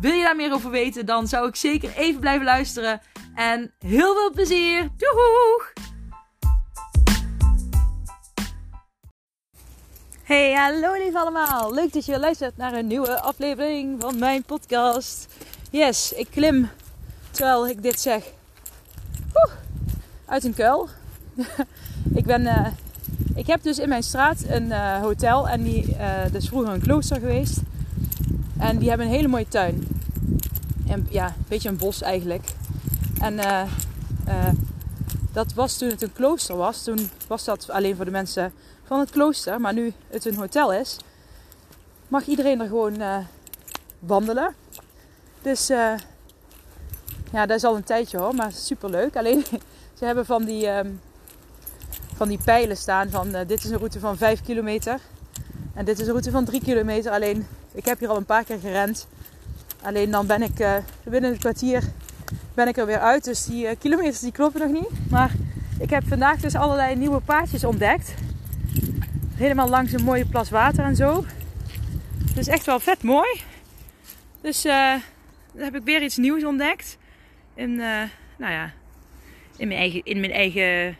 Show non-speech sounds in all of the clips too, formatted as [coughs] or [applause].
Wil je daar meer over weten, dan zou ik zeker even blijven luisteren. En heel veel plezier! Doeg! Hey, hallo lief allemaal! Leuk dat je luistert naar een nieuwe aflevering van mijn podcast. Yes, ik klim terwijl ik dit zeg. Uit een kuil. [laughs] ik ben... Uh, ik heb dus in mijn straat een uh, hotel en die uh, is vroeger een klooster geweest. En die hebben een hele mooie tuin. En, ja, een beetje een bos eigenlijk. En uh, uh, dat was toen het een klooster was. Toen was dat alleen voor de mensen van het klooster. Maar nu het een hotel is, mag iedereen er gewoon uh, wandelen. Dus ja, dat is al een tijdje hoor, maar super leuk. Alleen [laughs] ze hebben van die, um, van die pijlen staan van dit is een route van 5 kilometer. En dit is een route van 3 kilometer. Alleen ik heb hier al een paar keer gerend. Alleen dan ben ik uh, binnen een kwartier ben ik er weer uit. Dus die uh, kilometers die kloppen nog niet. Maar ik heb vandaag dus allerlei nieuwe paadjes ontdekt. Helemaal langs een mooie plas water en zo. Dus echt wel vet mooi. Dus uh, dan heb ik weer iets nieuws ontdekt. In, nou ja, in mijn eigen, in mijn eigen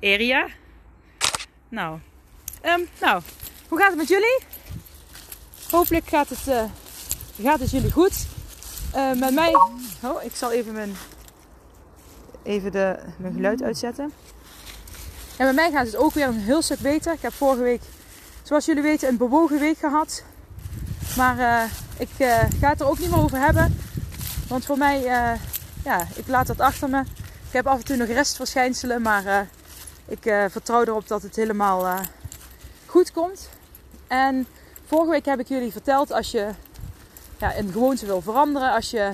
area. Nou, um, nou, hoe gaat het met jullie? Hopelijk gaat het, uh, gaat het jullie goed. Uh, met mij. Oh, ik zal even mijn, even de, mijn geluid uitzetten. En met mij gaat het ook weer een heel stuk beter. Ik heb vorige week, zoals jullie weten, een bewogen week gehad. Maar uh, ik ga het er ook niet meer over hebben. Want voor mij, ja, ik laat dat achter me. Ik heb af en toe nog restverschijnselen, maar ik vertrouw erop dat het helemaal goed komt. En Vorige week heb ik jullie verteld als je ja, een gewoonte wil veranderen, als je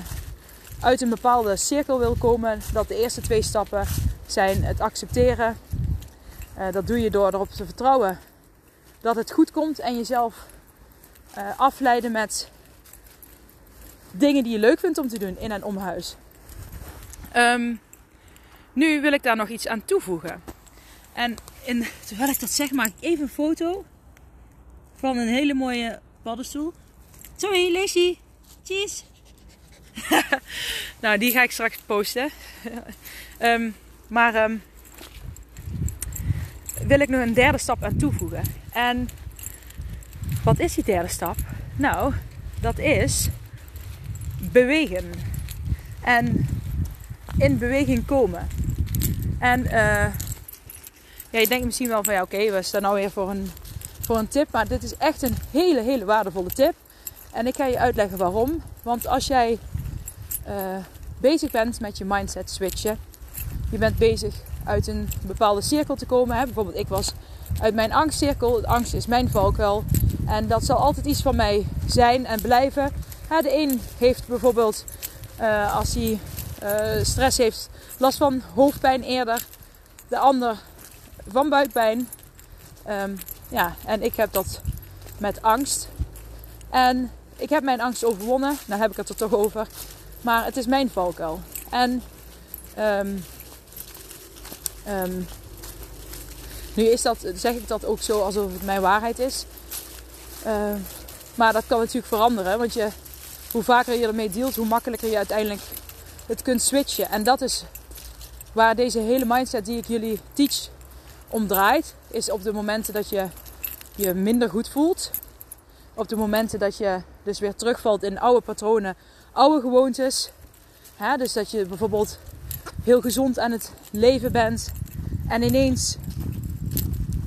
uit een bepaalde cirkel wil komen, dat de eerste twee stappen zijn het accepteren. Uh, dat doe je door erop te vertrouwen dat het goed komt en jezelf uh, afleiden met dingen die je leuk vindt om te doen in en om huis. Um, nu wil ik daar nog iets aan toevoegen. En in, terwijl ik dat zeg, maak ik even een foto van een hele mooie paddenstoel. Sorry, Lacey. Cheese. [laughs] nou, die ga ik straks posten. um, [laughs] maar um, wil ik nog een derde stap aan toevoegen. En wat is die derde stap? Nou, dat is bewegen. En in beweging komen. En uh, ja, je denkt misschien wel van ja, oké, we staan nou weer voor een voor een tip. Maar dit is echt een hele, hele waardevolle tip. En ik ga je uitleggen waarom. Want als jij uh, bezig bent met je mindset switchen. Je bent bezig uit een bepaalde cirkel te komen. Hè? Bijvoorbeeld ik was uit mijn angstcirkel. Angst is mijn valkuil. En dat zal altijd iets van mij zijn en blijven. De een heeft bijvoorbeeld uh, als hij uh, stress heeft last van hoofdpijn eerder. De ander van buikpijn. Um, ja, en ik heb dat met angst. En ik heb mijn angst overwonnen. Nou heb ik het er toch over. Maar het is mijn valkuil. En um, um, nu is dat, zeg ik dat ook zo alsof het mijn waarheid is. Uh, maar dat kan natuurlijk veranderen. Want je, hoe vaker je ermee dealt, hoe makkelijker je uiteindelijk het kunt switchen. En dat is waar deze hele mindset die ik jullie teach om draait. Is op de momenten dat je je minder goed voelt. Op de momenten dat je dus weer terugvalt in oude patronen, oude gewoontes. Hè, dus dat je bijvoorbeeld heel gezond aan het leven bent. En ineens,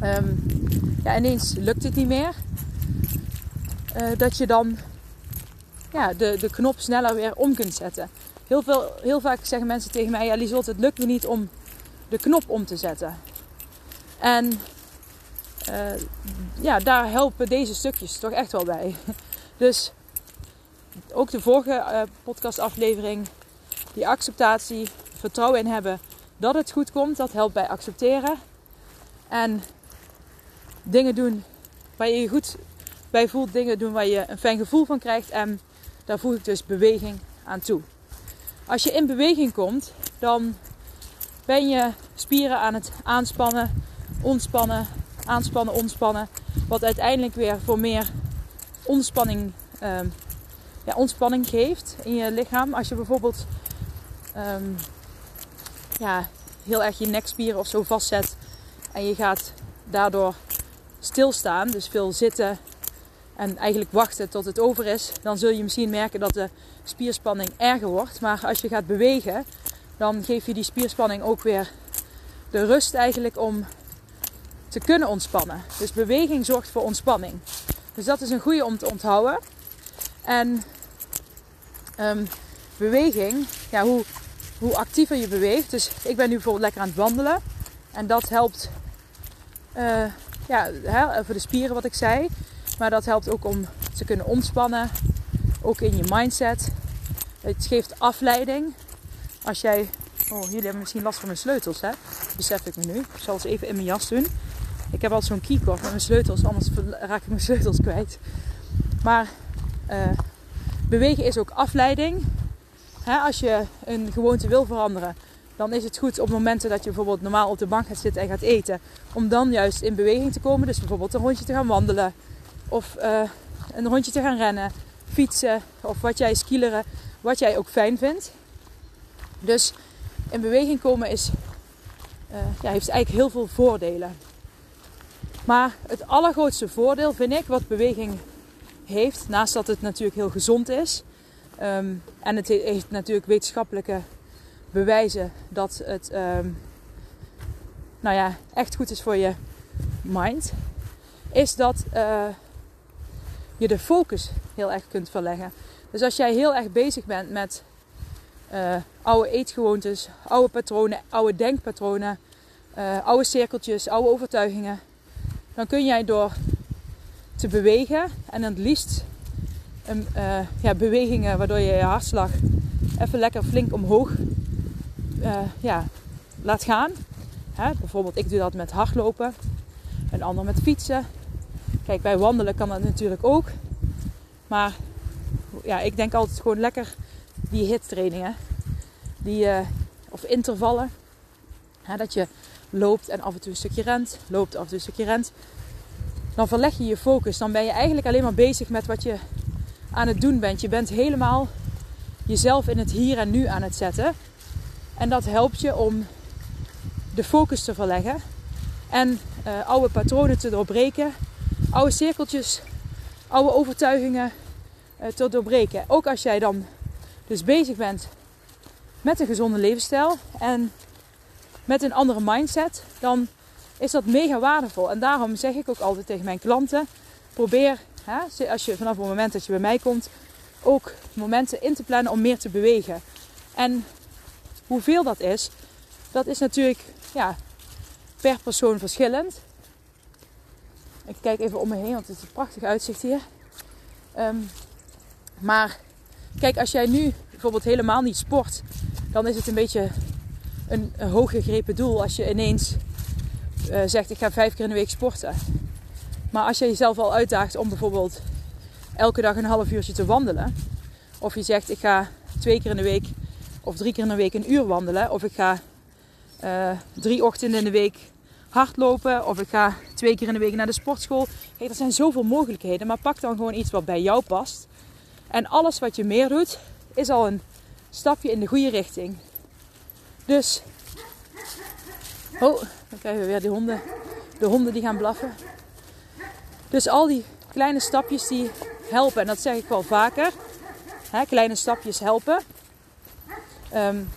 um, ja, ineens lukt het niet meer. Uh, dat je dan ja, de, de knop sneller weer om kunt zetten. Heel, veel, heel vaak zeggen mensen tegen mij: Ja, Liesot, het lukt me niet om de knop om te zetten. En uh, ja, daar helpen deze stukjes toch echt wel bij. [laughs] Dus ook de vorige uh, podcastaflevering, die acceptatie, vertrouwen in hebben dat het goed komt. Dat helpt bij accepteren. En dingen doen waar je je goed bij voelt. Dingen doen waar je een fijn gevoel van krijgt. En daar voeg ik dus beweging aan toe. Als je in beweging komt, dan ben je spieren aan het aanspannen, ontspannen, aanspannen, ontspannen. Wat uiteindelijk weer voor meer ontspanning, ehm, ja, ontspanning geeft in je lichaam. Als je bijvoorbeeld ehm, ja, heel erg je nekspieren of zo vastzet en je gaat daardoor stilstaan, dus veel zitten en eigenlijk wachten tot het over is, dan zul je misschien merken dat de spierspanning erger wordt. Maar als je gaat bewegen, dan geef je die spierspanning ook weer de rust eigenlijk om te kunnen ontspannen. Dus beweging zorgt voor ontspanning. Dus dat is een goede om te onthouden. En um, beweging, ja, hoe, hoe actiever je beweegt. Dus ik ben nu bijvoorbeeld lekker aan het wandelen. En dat helpt uh, ja, hè, voor de spieren wat ik zei. Maar dat helpt ook om te kunnen ontspannen. Ook in je mindset. Het geeft afleiding. Als jij. Oh, jullie hebben misschien last van mijn sleutels, hè? Besef ik me nu. Ik zal ze even in mijn jas doen. Ik heb altijd zo'n keycord met mijn sleutels, anders raak ik mijn sleutels kwijt. Maar uh, bewegen is ook afleiding. Hè, als je een gewoonte wil veranderen, dan is het goed op momenten dat je bijvoorbeeld normaal op de bank gaat zitten en gaat eten, om dan juist in beweging te komen. Dus bijvoorbeeld een rondje te gaan wandelen, of uh, een rondje te gaan rennen, fietsen, of wat jij skileren, wat jij ook fijn vindt. Dus in beweging komen is, uh, ja, heeft eigenlijk heel veel voordelen. Maar het allergrootste voordeel vind ik wat beweging heeft, naast dat het natuurlijk heel gezond is. Um, en het heeft natuurlijk wetenschappelijke bewijzen dat het um, nou ja, echt goed is voor je mind. Is dat uh, je de focus heel erg kunt verleggen. Dus als jij heel erg bezig bent met uh, oude eetgewoontes, oude patronen, oude denkpatronen, uh, oude cirkeltjes, oude overtuigingen dan kun jij door te bewegen en het liefst um, uh, ja, bewegingen waardoor je je hartslag even lekker flink omhoog uh, ja, laat gaan. Hè? Bijvoorbeeld, ik doe dat met hardlopen, een ander met fietsen. Kijk, bij wandelen kan dat natuurlijk ook. Maar ja, ik denk altijd gewoon lekker die hittrainingen. Die, uh, of intervallen. Hè, dat je loopt en af en toe een stukje rent, loopt af en toe een stukje rent, dan verleg je je focus. Dan ben je eigenlijk alleen maar bezig met wat je aan het doen bent. Je bent helemaal jezelf in het hier en nu aan het zetten. En dat helpt je om de focus te verleggen en uh, oude patronen te doorbreken, oude cirkeltjes, oude overtuigingen uh, te doorbreken. Ook als jij dan dus bezig bent met een gezonde levensstijl en met een andere mindset, dan is dat mega waardevol. En daarom zeg ik ook altijd tegen mijn klanten: probeer, hè, als je vanaf het moment dat je bij mij komt, ook momenten in te plannen om meer te bewegen. En hoeveel dat is, dat is natuurlijk ja, per persoon verschillend. Ik kijk even om me heen, want het is een prachtig uitzicht hier. Um, maar kijk, als jij nu bijvoorbeeld helemaal niet sport, dan is het een beetje een, een hooggegrepen doel als je ineens uh, zegt ik ga vijf keer in de week sporten. Maar als je jezelf al uitdaagt om bijvoorbeeld elke dag een half uurtje te wandelen. Of je zegt ik ga twee keer in de week of drie keer in de week een uur wandelen. Of ik ga uh, drie ochtenden in de week hardlopen. Of ik ga twee keer in de week naar de sportschool. Kijk, er zijn zoveel mogelijkheden. Maar pak dan gewoon iets wat bij jou past. En alles wat je meer doet, is al een stapje in de goede richting. Dus. Oh, dan krijgen we weer de honden. De honden die gaan blaffen. Dus al die kleine stapjes die helpen. En dat zeg ik wel vaker. Kleine stapjes helpen. Um,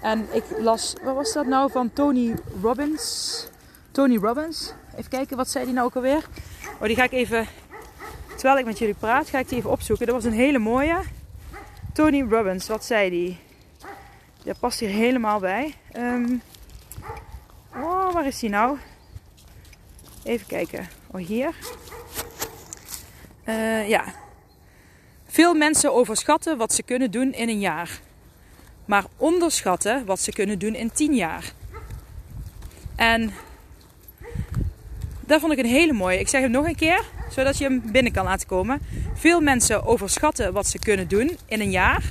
en ik las, wat was dat nou van Tony Robbins? Tony Robbins. Even kijken, wat zei die nou ook alweer? Oh, die ga ik even, terwijl ik met jullie praat, ga ik die even opzoeken. Dat was een hele mooie. Tony Robbins, wat zei die? Dat past hier helemaal bij. Um, oh, waar is die nou? Even kijken. Oh, hier. Uh, ja. Veel mensen overschatten wat ze kunnen doen in een jaar. maar onderschatten wat ze kunnen doen in 10 jaar. En dat vond ik een hele mooie. Ik zeg hem nog een keer, zodat je hem binnen kan laten komen. Veel mensen overschatten wat ze kunnen doen in een jaar.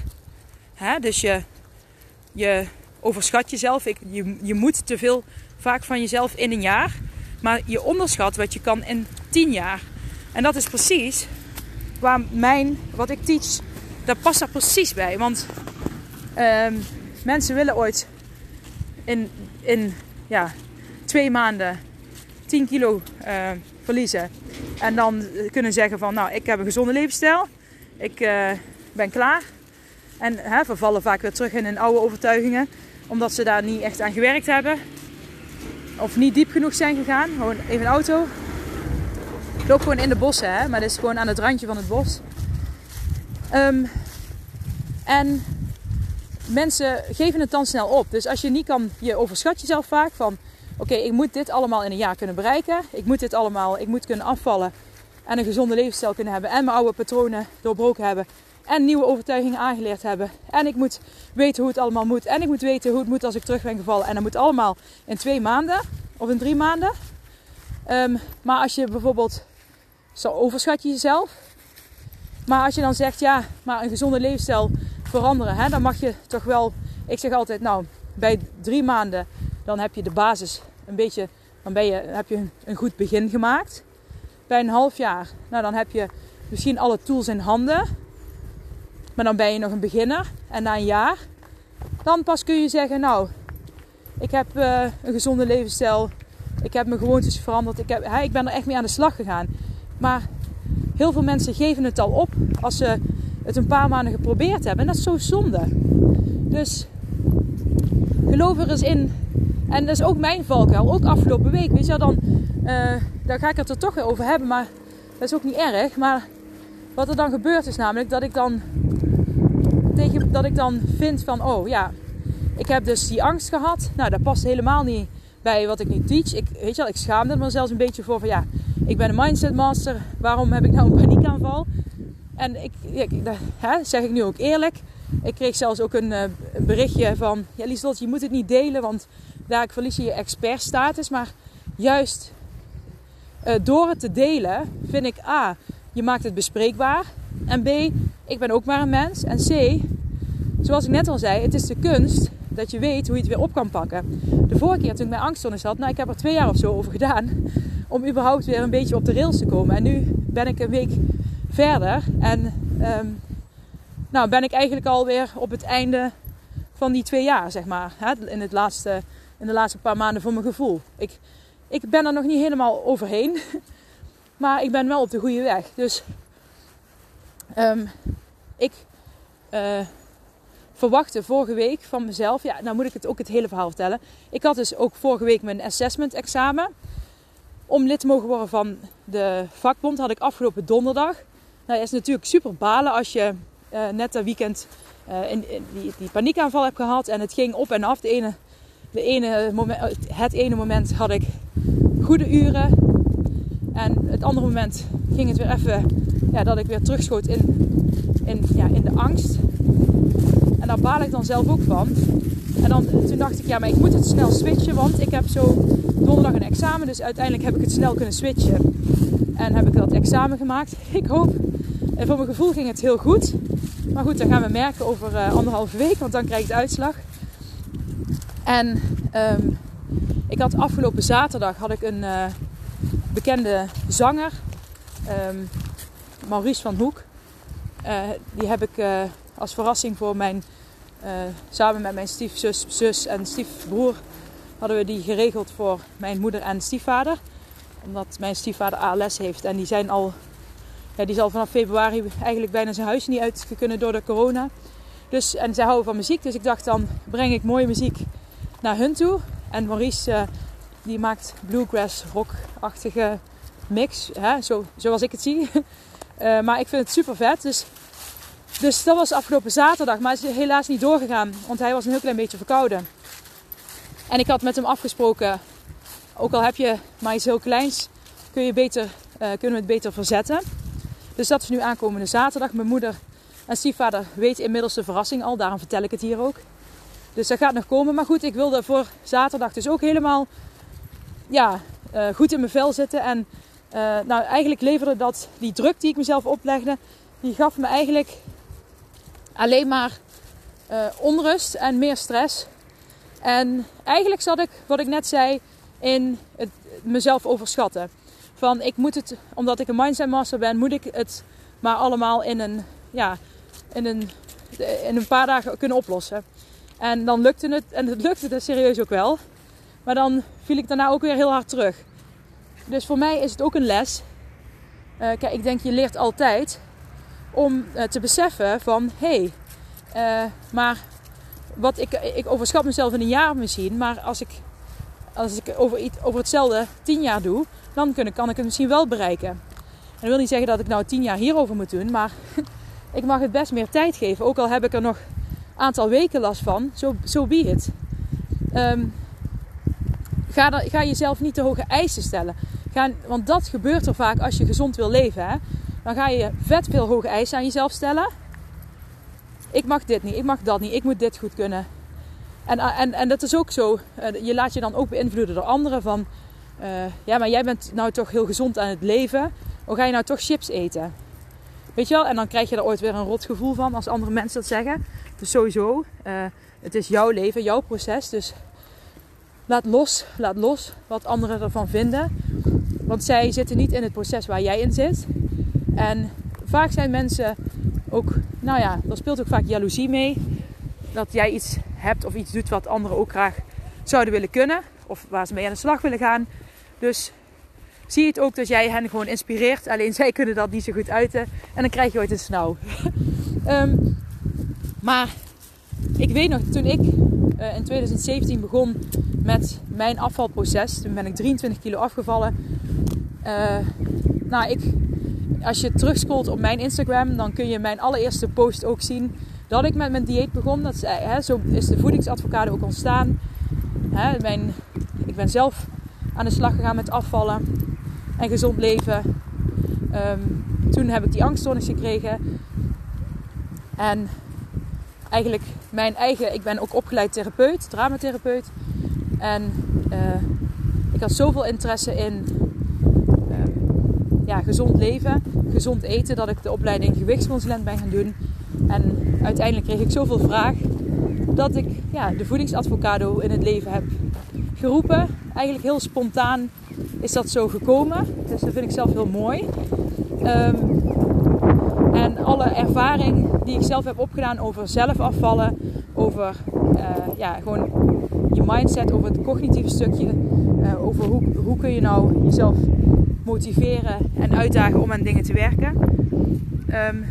dus je, je overschat jezelf. Ik, je, je moet te veel vaak van jezelf in een jaar. Maar je onderschat wat je kan in 10 jaar. En dat is precies waar mijn, wat ik teach, dat past daar precies bij. Want ehm, mensen willen ooit in, in ja, twee maanden 10 kilo uh, verliezen. En dan kunnen zeggen van, nou, ik heb een gezonde levensstijl. Ik uh, ben klaar. En hè, vervallen vaak weer terug in hun oude overtuigingen. Omdat ze daar niet echt aan gewerkt hebben. Of niet diep genoeg zijn gegaan. Gewoon even een auto. Ik loop gewoon in de bossen, hè. Maar dat is gewoon aan het randje van het bos. Um, en mensen geven het dan snel op. Dus als je niet kan, je overschat jezelf vaak van oké, ik moet dit allemaal in een jaar kunnen bereiken. Ik moet dit allemaal, ik moet kunnen afvallen en een gezonde levensstijl kunnen hebben. En mijn oude patronen doorbroken hebben. En nieuwe overtuigingen aangeleerd hebben. En ik moet weten hoe het allemaal moet. En ik moet weten hoe het moet als ik terug ben gevallen. En dat moet allemaal in twee maanden of in drie maanden. Um, maar als je bijvoorbeeld, zo overschat je jezelf. Maar als je dan zegt, ja, maar een gezonde levensstijl veranderen, hè, dan mag je toch wel. Ik zeg altijd, nou, bij drie maanden dan heb je de basis een beetje, dan ben je, heb je een goed begin gemaakt. Bij een half jaar, nou dan heb je misschien alle tools in handen, maar dan ben je nog een beginner. En na een jaar, dan pas kun je zeggen, nou, ik heb uh, een gezonde levensstijl, ik heb mijn gewoontes veranderd, ik, heb, hè, ik ben er echt mee aan de slag gegaan. Maar heel veel mensen geven het al op als ze het een paar maanden geprobeerd hebben. En dat is zo zonde. Dus geloof er eens in en dat is ook mijn valkuil. Ook afgelopen week. Weet je, dan, uh, dan ga ik het er toch weer over hebben. Maar dat is ook niet erg. Maar wat er dan gebeurt is namelijk dat ik dan, tegen, dat ik dan vind van... Oh ja, ik heb dus die angst gehad. Nou, dat past helemaal niet bij wat ik nu teach. Ik, weet je wel, ik schaamde me zelfs een beetje voor van... Ja, ik ben een mindset master. Waarom heb ik nou een paniekaanval? En ik, hè, zeg ik nu ook eerlijk. Ik kreeg zelfs ook een, uh, berichtje van... Ja, Lieslot, je moet het niet delen, want daar verlies je je expertstatus. Maar juist uh, door het te delen vind ik A, je maakt het bespreekbaar. En B, ik ben ook maar een mens. En C, zoals ik net al zei, het is de kunst dat je weet hoe je het weer op kan pakken. De vorige keer toen ik mijn angststoornis had, nou ik heb er twee jaar of zo over gedaan om überhaupt weer een beetje op de rails te komen. En nu ben ik een week verder en um, nou ben ik eigenlijk alweer op het einde van die twee jaar, zeg maar. In het laatste in de laatste paar maanden voor mijn gevoel. Ik, ik ben er nog niet helemaal overheen. [laughs] Maar ik ben wel op de goede weg. Dus um, ik uh, verwachtte vorige week van mezelf. Ja, nou moet ik het ook het hele verhaal vertellen. Ik had dus ook vorige week mijn assessment examen. Om lid te mogen worden van de vakbond had ik afgelopen donderdag. Nou, is natuurlijk super balen als je uh, net dat weekend uh, in, die, die paniekaanval hebt gehad. En het ging op en af. De ene de ene het ene moment had ik goede uren. En het andere moment ging het weer even ja, dat ik weer terugschoot in, in, ja, in de angst. En daar baal ik dan zelf ook van. En dan, toen dacht ik, ja, maar ik moet het snel switchen, want ik heb zo donderdag een examen. Dus uiteindelijk heb ik het snel kunnen switchen. En heb ik dat examen gemaakt. [laughs] Ik hoop, en voor mijn gevoel ging het heel goed. Maar goed, dan gaan we merken over uh, anderhalve week, want dan krijg ik de uitslag. En um, ik had afgelopen zaterdag had ik een uh, bekende zanger, um, Maurice van Hoek. Uh, die heb ik uh, als verrassing voor mijn, samen met mijn stiefzus zus en stiefbroer, hadden we die geregeld voor mijn moeder en stiefvader. Omdat mijn stiefvader ALS heeft en die zijn al, ja, die is al vanaf februari eigenlijk bijna zijn huis niet uit kunnen door de corona. Dus, en zij houden van muziek, dus ik dacht dan breng ik mooie muziek naar hun toe. En Maurice die maakt bluegrass rock-achtige mix. Hè? Zo, zoals ik het zie. uh, [laughs] maar ik vind het super vet. Dus, dus dat was afgelopen zaterdag. Maar het is helaas niet doorgegaan. Want hij was een heel klein beetje verkouden. En ik had met hem afgesproken. Ook al heb je maar iets heel kleins. Kun je beter, uh, kunnen we het beter verzetten. Dus dat is nu aankomende zaterdag. Mijn moeder en stiefvader weten inmiddels de verrassing al. Daarom vertel ik het hier ook. Dus dat gaat nog komen. Maar goed, ik wilde voor zaterdag dus ook helemaal ja, uh, goed in mijn vel zitten. En uh, nou, eigenlijk leverde dat die druk die ik mezelf oplegde, die gaf me eigenlijk alleen maar uh, onrust en meer stress. En eigenlijk zat ik, wat ik net zei, in het mezelf overschatten. Van ik moet het, omdat ik een mindset master ben, moet ik het maar allemaal in een, ja, in een, in een paar dagen kunnen oplossen. En dan lukte het, en het lukte het serieus ook wel. Maar dan viel ik daarna ook weer heel hard terug. Dus voor mij is het ook een les. Uh, kijk, ik denk je leert altijd om uh, te beseffen van hé, hey, uh, maar wat ik, ik overschat mezelf in een jaar misschien, maar als ik, als ik over, iets, over hetzelfde tien jaar doe, dan ik, kan ik het misschien wel bereiken. En dat wil niet zeggen dat ik nou tien jaar hierover moet doen, maar [laughs] ik mag het best meer tijd geven. Ook al heb ik er nog een aantal weken last van, zo so, so be it. Um, ga, ga jezelf niet te hoge eisen stellen. Ga, want dat gebeurt er vaak als je gezond wil leven. Hè? Dan ga je vet veel hoge eisen aan jezelf stellen. Ik mag dit niet, ik mag dat niet, ik moet dit goed kunnen. En, en, en dat is ook zo. Eh, je laat je dan ook beïnvloeden door anderen van... Uh, ja, maar jij bent nou toch heel gezond aan het leven. Hoe ga je nou toch chips eten? Weet je wel? En dan krijg je er ooit weer een rot gevoel van als andere mensen dat zeggen. Dus sowieso, het is jouw leven, jouw proces. Dus laat los, laat los wat anderen ervan vinden. Want zij zitten niet in het proces waar jij in zit. En vaak zijn mensen ook, nou ja, er speelt ook vaak jaloezie mee. Dat jij iets hebt of iets doet wat anderen ook graag zouden willen kunnen. Of waar ze mee aan de slag willen gaan. Dus zie het ook dat jij hen gewoon inspireert. Alleen zij kunnen dat niet zo goed uiten. En dan krijg je ooit een snauw. um, [laughs] maar ik weet nog, toen ik uh, in 2017 begon met mijn afvalproces. Toen ben ik 23 kilo afgevallen. Uh, nou, ik, als je terugscrollt op mijn Instagram, dan kun je mijn allereerste post ook zien dat ik met mijn dieet begon. Dat is, hè, zo is de voedingsadvocade ook ontstaan. Hè, mijn, ik ben zelf aan de slag gegaan met afvallen en gezond leven. Um, toen heb ik die angststoornis gekregen. En eigenlijk mijn eigen, ik ben ook opgeleid therapeut, dramatherapeut. En uh, ik had zoveel interesse in uh, ja, gezond leven, gezond eten, dat ik de opleiding gewichtsconsulent ben gaan doen. En uiteindelijk kreeg ik zoveel vraag dat ik ja, de voedingsadvocado in het leven heb geroepen. Eigenlijk heel spontaan is dat zo gekomen. Dus dat vind ik zelf heel mooi. Um, en alle ervaring die ik zelf heb opgedaan over zelf afvallen, over uh, ja, gewoon je mindset, over het cognitieve stukje, uh, over hoe, hoe kun je nou jezelf motiveren en uitdagen om aan dingen te werken. Um,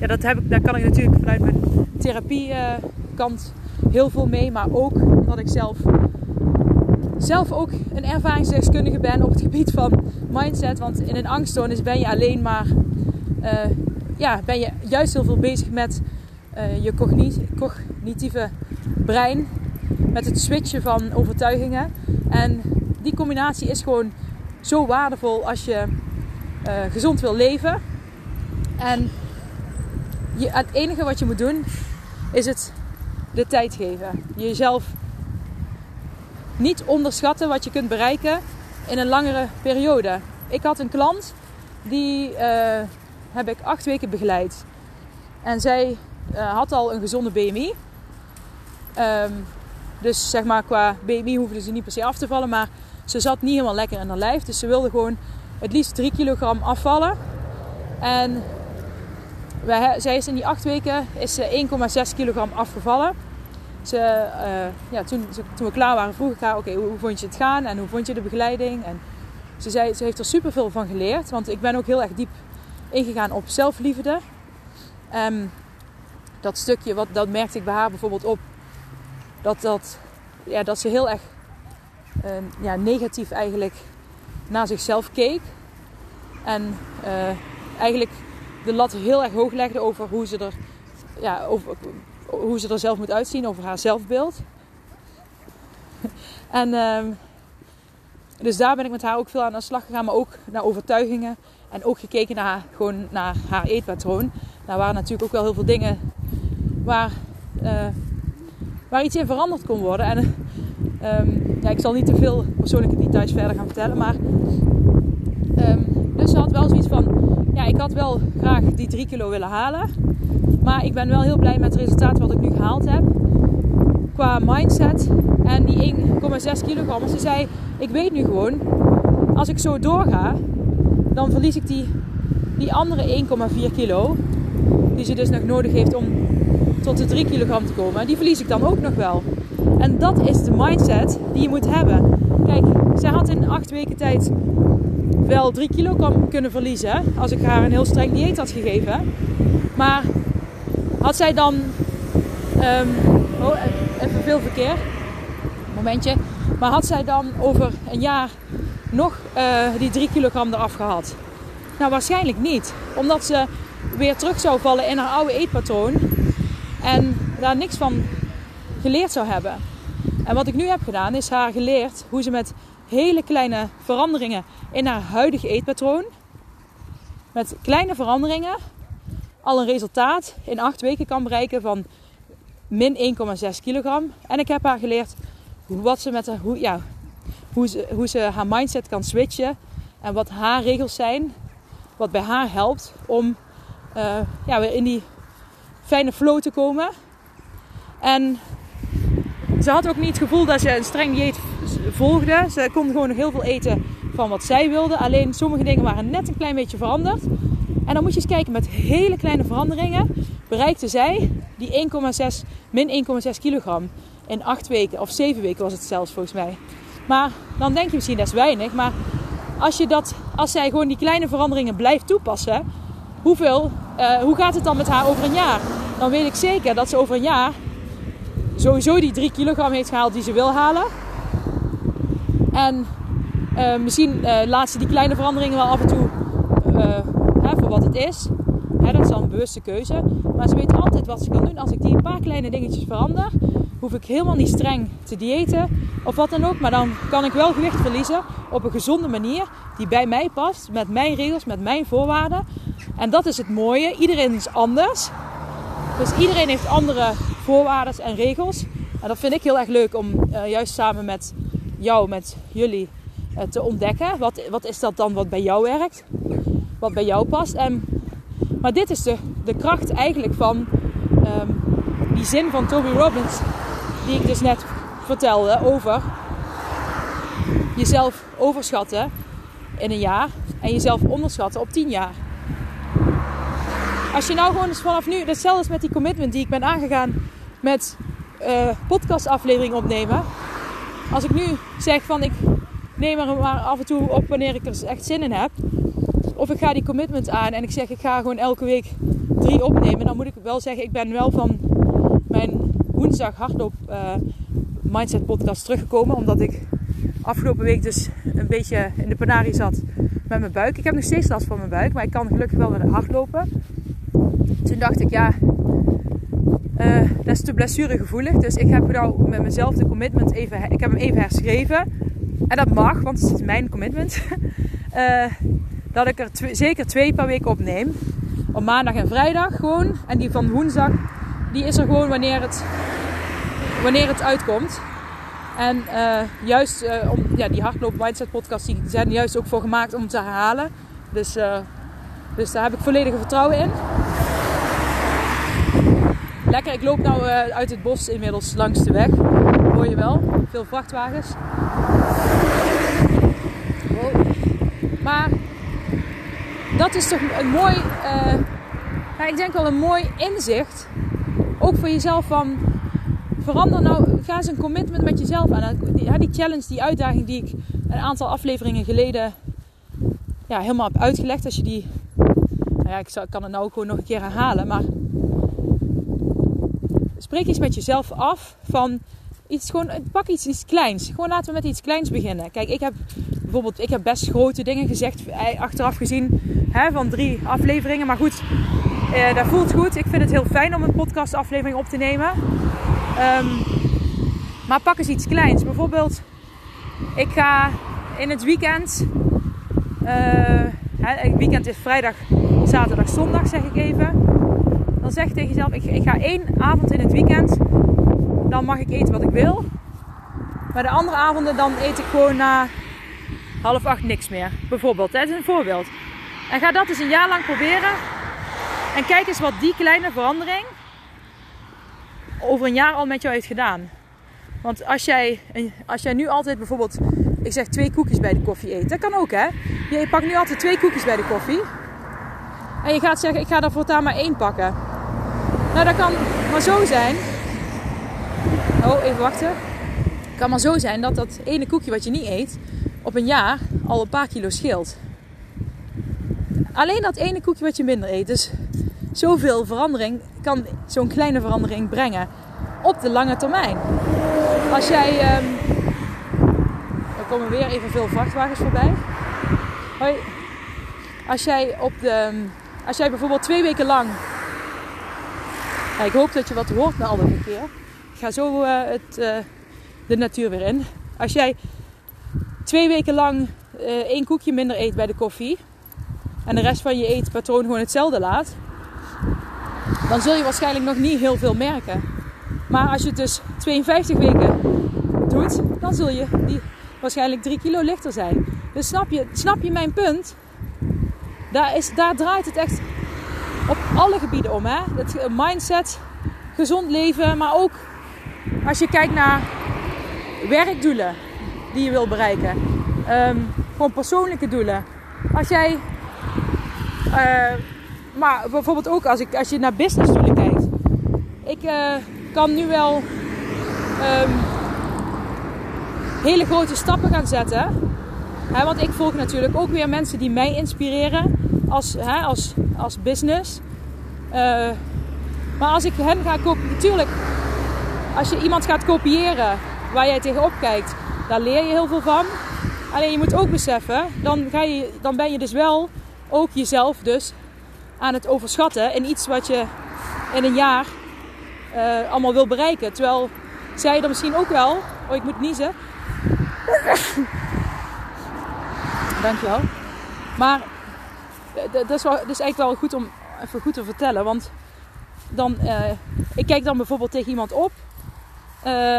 ja, dat heb ik, daar kan ik natuurlijk vanuit mijn therapiekant uh, heel veel mee, maar ook omdat ik zelf zelf ook een ervaringsdeskundige ben op het gebied van mindset. Want in een angststoornis ben je alleen maar uh, ja, ben je juist heel veel bezig met uh, je cognitieve brein. Met het switchen van overtuigingen. En die combinatie is gewoon zo waardevol als je uh, gezond wil leven. En je, het enige wat je moet doen is het de tijd geven. Jezelf niet onderschatten wat je kunt bereiken in een langere periode. Ik had een klant die heb ik acht weken begeleid. En zij uh, had al een gezonde BMI. Ehm, dus zeg maar qua BMI hoefde ze niet per se af te vallen. Maar ze zat niet helemaal lekker in haar lijf. Dus ze wilde gewoon het liefst 3 kilogram afvallen. En wij, zij is in die acht weken is ze 1,6 kilogram afgevallen. Ze, uh, ja, toen, toen, we klaar waren vroeg ik haar, oké, hoe, hoe, vond je het gaan? En hoe vond je de begeleiding? En ze zei, ze heeft er super veel van geleerd. Want ik ben ook heel erg diep ingegaan op zelfliefde. Um, dat stukje, wat, dat merkte ik bij haar bijvoorbeeld op. Dat, dat, ja, dat ze heel erg uh, ja, negatief eigenlijk naar zichzelf keek. En uh, eigenlijk de lat heel erg hoog legde over hoe ze er, ja, over, hoe ze er zelf moet uitzien, over haar zelfbeeld. [laughs] en um, dus daar ben ik met haar ook veel aan de slag gegaan, maar ook naar overtuigingen. En ook gekeken naar, gewoon naar haar eetpatroon. Daar waren natuurlijk ook wel heel veel dingen waar, uh, waar iets in veranderd kon worden. En ehm, ja, ik zal niet te veel persoonlijke details verder gaan vertellen, maar ehm, dus ze had wel zoiets van, ja, ik had wel graag die 3 kilo willen halen, maar ik ben wel heel blij met het resultaat wat ik nu gehaald heb qua mindset en die 1,6 kilogram. Ze zei, ik weet nu gewoon, als ik zo doorga, dan verlies ik die, die andere 1,4 kilo, die ze dus nog nodig heeft om tot de 3 kilogram te komen, die verlies ik dan ook nog wel. En dat is de mindset die je moet hebben. Kijk, zij had in 8 weken tijd wel 3 kilogram kunnen verliezen als ik haar een heel streng dieet had gegeven. Maar had zij dan. Um, oh, even veel verkeer. Momentje. Maar had zij dan over een jaar nog uh, die 3 kilogram eraf gehad? Nou, waarschijnlijk niet. Omdat ze weer terug zou vallen in haar oude eetpatroon. En daar niks van geleerd zou hebben. En wat ik nu heb gedaan, is haar geleerd hoe ze met hele kleine veranderingen in haar huidige eetpatroon, met kleine veranderingen, al een resultaat in acht weken kan bereiken van min 1,6 kilogram. En ik heb haar geleerd wat ze met haar, hoe, ja, hoe, ze, hoe ze haar mindset kan switchen en wat haar regels zijn, wat bij haar helpt om uh, ja, weer in die fijne flow te komen. En ze had ook niet het gevoel dat ze een streng dieet volgde. Ze kon gewoon heel veel eten van wat zij wilde. Alleen sommige dingen waren net een klein beetje veranderd. En dan moet je eens kijken, met hele kleine veranderingen bereikte zij die 1,6, min 1,6 kilogram in 8 weken. Of 7 weken was het zelfs volgens mij. Maar dan denk je misschien dat is weinig. Maar als, je dat, als zij gewoon die kleine veranderingen blijft toepassen, hoeveel, uh, hoe gaat het dan met haar over een jaar? Dan weet ik zeker dat ze over een jaar sowieso die 3 kilogram heeft gehaald die ze wil halen. En uh, misschien uh, laat ze die kleine veranderingen wel af en toe hè, voor wat het is. Hè, dat is dan een bewuste keuze. Maar ze weet altijd wat ze kan doen. Als ik die een paar kleine dingetjes verander, hoef ik helemaal niet streng te diëten of wat dan ook. Maar dan kan ik wel gewicht verliezen op een gezonde manier die bij mij past, met mijn regels, met mijn voorwaarden. En dat is het mooie. Iedereen is anders. Dus iedereen heeft andere voorwaarden en regels. En dat vind ik heel erg leuk om uh, juist samen met jou, met jullie, uh, te ontdekken. Wat, wat is dat dan wat bij jou werkt? Wat bij jou past? En, maar dit is de, de kracht eigenlijk van um, die zin van Toby Robbins, die ik dus net vertelde over jezelf overschatten in een jaar en jezelf onderschatten op tien jaar. Als je nou gewoon vanaf nu, hetzelfde is met die commitment die ik ben aangegaan met uh, podcastaflevering opnemen. Als ik nu zeg van ik neem er maar af en toe op wanneer ik er echt zin in heb. Of ik ga die commitment aan en ik zeg ik ga gewoon elke week drie opnemen. Dan moet ik wel zeggen ik ben wel van mijn woensdag hardloop uh, mindset podcast teruggekomen. Omdat ik afgelopen week dus een beetje in de panarie zat met mijn buik. Ik heb nog steeds last van mijn buik, maar ik kan gelukkig wel weer hardlopen. Toen dacht ik, ja, uh, dat is te blessuregevoelig. Dus ik heb nou met mezelf de commitment even, ik heb hem even herschreven. En dat mag, want het is mijn commitment. uh, [laughs] dat ik er zeker twee per week opneem. Op maandag en vrijdag gewoon. En die van woensdag, die is er gewoon wanneer het, wanneer het uitkomt. En uh, juist uh, om, ja, die hardloop mindset podcast die zijn juist ook voor gemaakt om te herhalen. Dus, uh, dus daar heb ik volledige vertrouwen in. Lekker, ik loop nou uit het bos inmiddels langs de weg. Hoor je wel, veel vrachtwagens. Maar dat is toch een mooi, ik denk wel een mooi inzicht. Ook voor jezelf van verander nou, ga eens een commitment met jezelf aan. Die, die challenge, die uitdaging die ik een aantal afleveringen geleden ja, helemaal heb uitgelegd. Als je die, nou ja, ik, kan het nou gewoon nog een keer herhalen, maar spreek eens met jezelf af van iets gewoon, pak iets, iets kleins. Gewoon laten we met iets kleins beginnen. Kijk, ik heb bijvoorbeeld, ik heb best grote dingen gezegd, eh, achteraf gezien, hè, van drie afleveringen. Maar goed, eh, dat voelt goed. Ik vind het heel fijn om een podcast aflevering op te nemen. Um, maar pak eens iets kleins. Bijvoorbeeld, ik ga in het weekend. Uh, het weekend is vrijdag, zaterdag, zondag, zeg ik even. Dan zeg je tegen jezelf: ik, ik ga één avond in het weekend. dan mag ik eten wat ik wil. Maar de andere avonden dan eet ik gewoon na half acht niks meer. Bijvoorbeeld, dat is een voorbeeld. En ga dat eens een jaar lang proberen. En kijk eens wat die kleine verandering over een jaar al met jou heeft gedaan. Want als jij, als jij nu altijd bijvoorbeeld, ik zeg twee koekjes bij de koffie eet. Dat kan ook hè. Je pakt nu altijd twee koekjes bij de koffie. En je gaat zeggen, ik ga er voortaan maar één pakken. Nou, dat kan maar zo zijn. Oh, even wachten. Het kan maar zo zijn dat dat ene koekje wat je niet eet, op een jaar al een paar kilo scheelt. Alleen dat ene koekje wat je minder eet. Dus zoveel verandering kan zo'n kleine verandering brengen op de lange termijn. Als jij. Um, er komen weer even veel vrachtwagens voorbij. Hoi. Als jij op de. Ehm, als jij bijvoorbeeld twee weken lang. ik hoop dat je wat hoort na al dat verkeer. Ik ga zo uh, het, uh, de natuur weer in. Als jij twee weken lang uh, één koekje minder eet bij de koffie. En de rest van je eetpatroon gewoon hetzelfde laat. Dan zul je waarschijnlijk nog niet heel veel merken. Maar als je het dus 52 weken doet, dan zul je die waarschijnlijk 3 kilo lichter zijn. Dus snap je, snap je mijn punt? Daar, is, daar draait het echt op alle gebieden om. Hè? Het mindset, gezond leven, maar ook als je kijkt naar werkdoelen die je wil bereiken. Um, gewoon persoonlijke doelen. Als jij, maar bijvoorbeeld ook als, ik, als je naar businessdoelen kijkt. Ik uh, kan nu wel um, hele grote stappen gaan zetten. Hè, want ik volg natuurlijk ook weer mensen die mij inspireren als, hè, als, als business. Uh, maar als ik hen ga kopiëren, natuurlijk, als je iemand gaat kopiëren waar jij tegenop kijkt, daar leer je heel veel van. Alleen je moet ook beseffen, dan, ga je, dan ben je dus wel ook jezelf dus aan het overschatten in iets wat je in een jaar uh, allemaal wil bereiken. Terwijl zij er misschien ook wel. Oh, ik moet niezen. [coughs] Dankjewel. Maar dat is, wel, dat is eigenlijk wel goed om even goed te vertellen. Want dan, uh, ik kijk dan bijvoorbeeld tegen iemand op.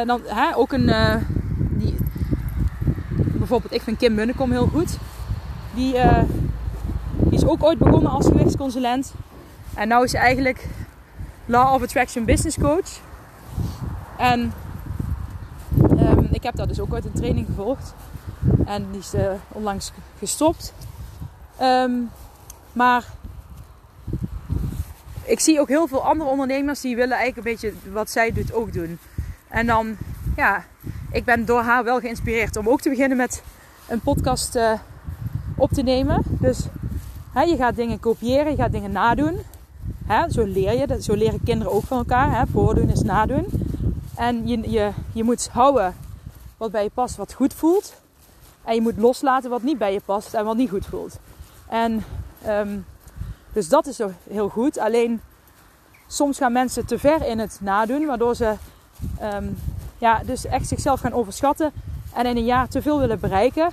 Dan, hè, ook een, die, bijvoorbeeld, ik vind Kim Munnekom heel goed. Die, is ook ooit begonnen als gewichtsconsulent. En nu is ze eigenlijk Law of Attraction Business Coach. En um, ik heb daar dus ook ooit een training gevolgd. En die is uh, onlangs gestopt. Um, maar ik zie ook heel veel andere ondernemers die willen eigenlijk een beetje wat zij doet ook doen. En dan, ja, ik ben door haar wel geïnspireerd om ook te beginnen met een podcast uh, op te nemen. Dus je gaat dingen kopiëren, je gaat dingen nadoen. Zo leer je, zo leren kinderen ook van elkaar. Hè. Voordoen is nadoen. En je, je, je moet houden wat bij je past, wat goed voelt. En je moet loslaten wat niet bij je past en wat niet goed voelt. En um, dus dat is heel goed. Alleen soms gaan mensen te ver in het nadoen, waardoor ze um, ja, dus echt zichzelf gaan overschatten en in een jaar te veel willen bereiken.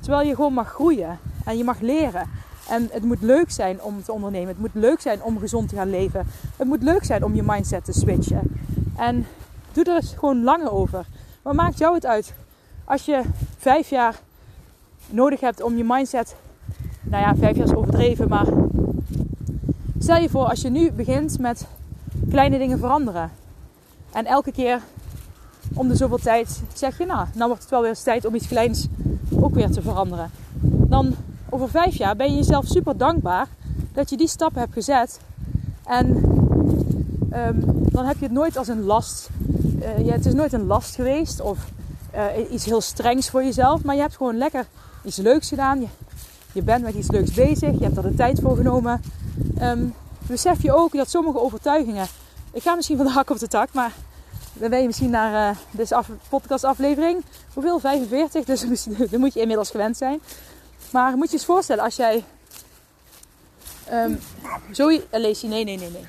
Terwijl je gewoon mag groeien en je mag leren. En het moet leuk zijn om te ondernemen. Het moet leuk zijn om gezond te gaan leven. Het moet leuk zijn om je mindset te switchen. En doe er eens gewoon langer over. Wat maakt jou het uit? Als je vijf jaar nodig hebt om je mindset. Nou ja, vijf jaar is overdreven, maar stel je voor als je nu begint met kleine dingen veranderen. En elke keer om de zoveel tijd zeg je, nou, dan wordt het wel weer eens tijd om iets kleins ook weer te veranderen. Dan over vijf jaar ben je jezelf super dankbaar dat je die stappen hebt gezet. En um, dan heb je het nooit als een last. Uh, ja, het is nooit een last geweest of uh, iets heel strengs voor jezelf. Maar je hebt gewoon lekker iets leuks gedaan. Je, je bent met iets leuks bezig. Je hebt er de tijd voor genomen. Um, besef je ook dat sommige overtuigingen. Ik ga misschien van de hak op de tak, maar dan ben je misschien naar uh, deze af, podcastaflevering. Hoeveel? 45. Dus [laughs] dan moet je inmiddels gewend zijn. Maar moet je eens voorstellen als jij. Um, zo. Lees je? Nee, nee, nee, nee.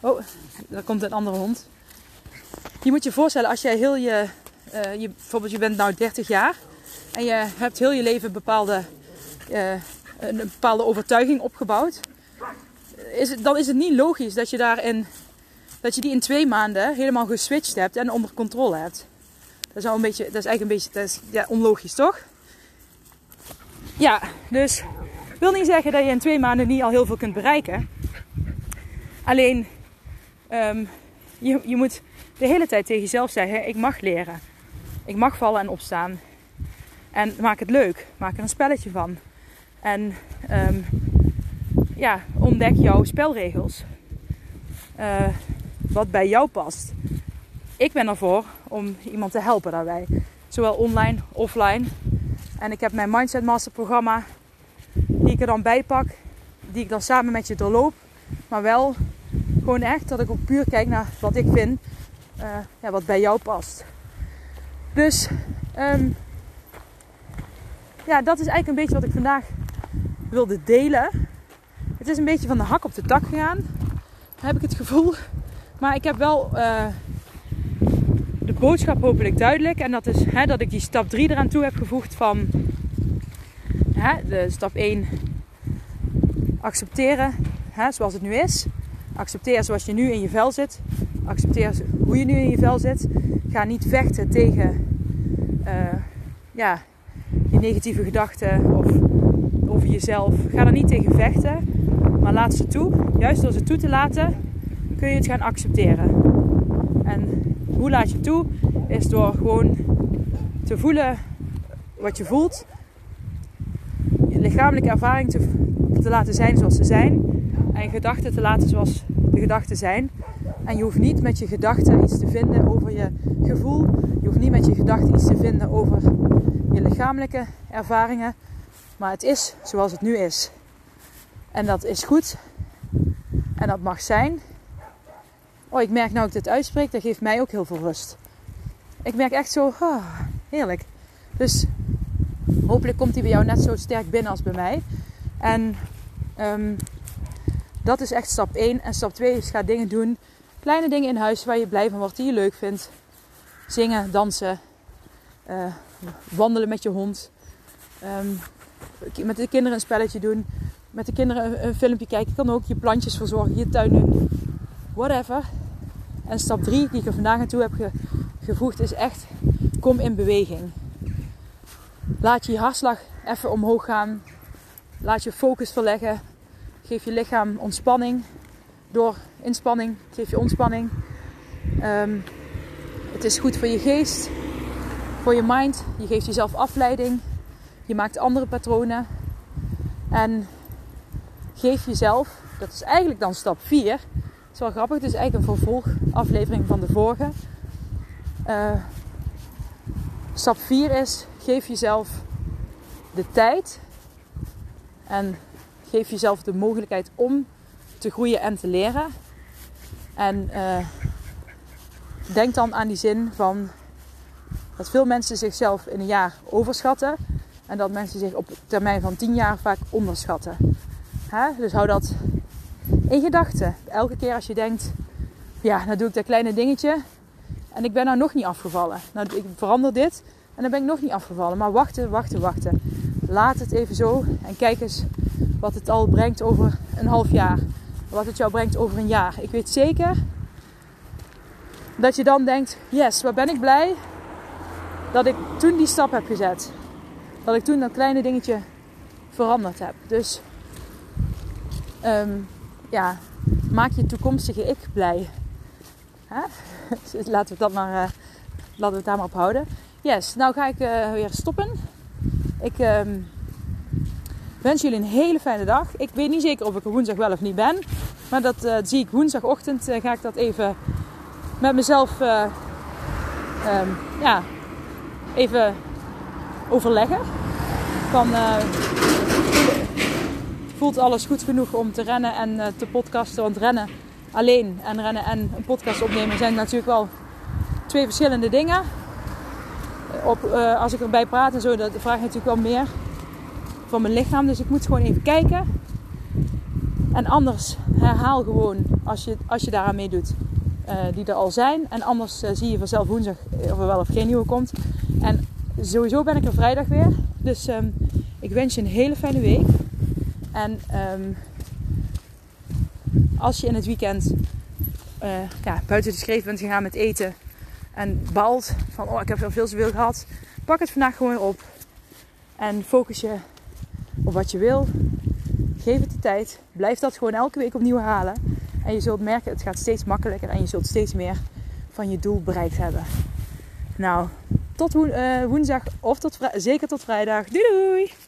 Oh, daar komt een andere hond. Je moet je voorstellen als jij heel je, uh, je. Bijvoorbeeld, je bent nou 30 jaar. En je hebt heel je leven bepaalde, uh, een bepaalde overtuiging opgebouwd. Is het, dan is het niet logisch dat je daarin dat je die in twee maanden helemaal geswitcht hebt en onder controle hebt. Dat is, al een beetje, dat is eigenlijk een beetje dat is, ja, onlogisch, toch? Ja, dus wil niet zeggen dat je in twee maanden niet al heel veel kunt bereiken. Alleen, ehm, je, je moet de hele tijd tegen jezelf zeggen: ik mag leren. Ik mag vallen en opstaan. En maak het leuk. Maak er een spelletje van. En ehm, ja, ontdek jouw spelregels. Uh, wat bij jou past. Ik ben ervoor om iemand te helpen daarbij. Zowel online, offline. En ik heb mijn Mindset Master programma. Die ik er dan bij pak. Die ik dan samen met je doorloop. Maar wel gewoon echt dat ik ook puur kijk naar wat ik vind. Uh, ja, wat bij jou past. Dus um, ja, dat is eigenlijk een beetje wat ik vandaag wilde delen. Het is een beetje van de hak op de tak gegaan, heb ik het gevoel. Maar ik heb wel de boodschap hopelijk duidelijk. En dat is hè, dat ik die stap 3 eraan toe heb gevoegd van hè, de stap 1 accepteren hè, zoals het nu is. Accepteer zoals je nu in je vel zit. Accepteer hoe je nu in je vel zit. Ga niet vechten tegen uh, ja, die negatieve gedachten of over jezelf. Ga er niet tegen vechten, maar laat ze toe. Juist door ze toe te laten, kun je het gaan accepteren. En hoe laat je toe? Is door gewoon te voelen wat je voelt. Je lichamelijke ervaring te, te laten zijn zoals ze zijn. En je gedachten te laten zoals de gedachten zijn. En je hoeft niet met je gedachten iets te vinden over je gevoel. Je hoeft niet met je gedachten iets te vinden over je lichamelijke ervaringen. Maar het is zoals het nu is. En dat is goed. En dat mag zijn. Oh, ik merk nou ik dit uitspreek, dat geeft mij ook heel veel rust. Ik merk echt zo, heerlijk. Dus hopelijk komt hij bij jou net zo sterk binnen als bij mij. En um, dat is echt stap 1. En stap 2 is ga dingen doen. Kleine dingen in huis waar je blij van wordt, die je leuk vindt. Zingen, dansen, uh, wandelen met je hond. Um, met de kinderen een spelletje doen. Met de kinderen een, een filmpje kijken. Je kan ook je plantjes verzorgen, je tuin doen. Whatever. En stap 3 die ik er vandaag naartoe heb ge, gevoegd is echt kom in beweging. Laat je hartslag even omhoog gaan. Laat je focus verleggen. Geef je lichaam ontspanning. Door inspanning geef je ontspanning. Um, het is goed voor je geest, voor je mind. Je geeft jezelf afleiding. Je maakt andere patronen. En geef jezelf, dat is eigenlijk dan stap 4. Is wel grappig, is eigenlijk een vervolgaflevering van de vorige. Uh, stap 4 is, geef jezelf de tijd en geef jezelf de mogelijkheid om te groeien en te leren. En uh, denk dan aan die zin van dat veel mensen zichzelf in een jaar overschatten. En dat mensen zich op termijn van 10 jaar vaak onderschatten. Dus hou dat in gedachten. Elke keer als je denkt, ja, nou doe ik dat kleine dingetje. En ik ben nou nog niet afgevallen. Nou, ik verander dit en dan ben ik nog niet afgevallen. Maar wachten, wachten, wachten. Laat het even zo en kijk eens wat het al brengt over een half jaar. Wat het jou brengt over een jaar. Ik weet zeker dat je dan denkt: yes, wat ben ik blij dat ik toen die stap heb gezet. Dat ik toen dat kleine dingetje veranderd heb. Dus um, ja, maak je toekomstige ik blij. [laughs] Laten we dat maar, uh, laten we het daar maar op houden. Yes, nou ga ik uh, weer stoppen. Ik um, wens jullie een hele fijne dag. Ik weet niet zeker of ik er woensdag wel of niet ben. Maar dat uh, zie ik woensdagochtend. ga ik dat even met mezelf um, ja, even overleggen. Van, voelt alles goed genoeg om te rennen en uh, te podcasten? Want rennen alleen en rennen en een podcast opnemen zijn natuurlijk wel twee verschillende dingen. Op, uh, als ik erbij praat en zo, dat vraag ik natuurlijk wel meer van mijn lichaam. Dus ik moet gewoon even kijken. En anders herhaal gewoon als je, als je daaraan meedoet. Uh, die er al zijn. En anders zie je vanzelf woensdag of er wel of geen nieuwe komt. En sowieso ben ik er vrijdag weer. Dus um, ik wens je een hele fijne week. En um, als je in het weekend uh, ja, buiten de schreef bent gegaan met eten en balt van oh ik heb veel zoveel gehad, pak het vandaag gewoon op en focus je op wat je wil. Geef het de tijd. Blijf dat gewoon elke week opnieuw halen. En je zult merken, het gaat steeds makkelijker en je zult steeds meer van je doel bereikt hebben. Nou, tot uh, woensdag of tot zeker tot vrijdag. Doei doei!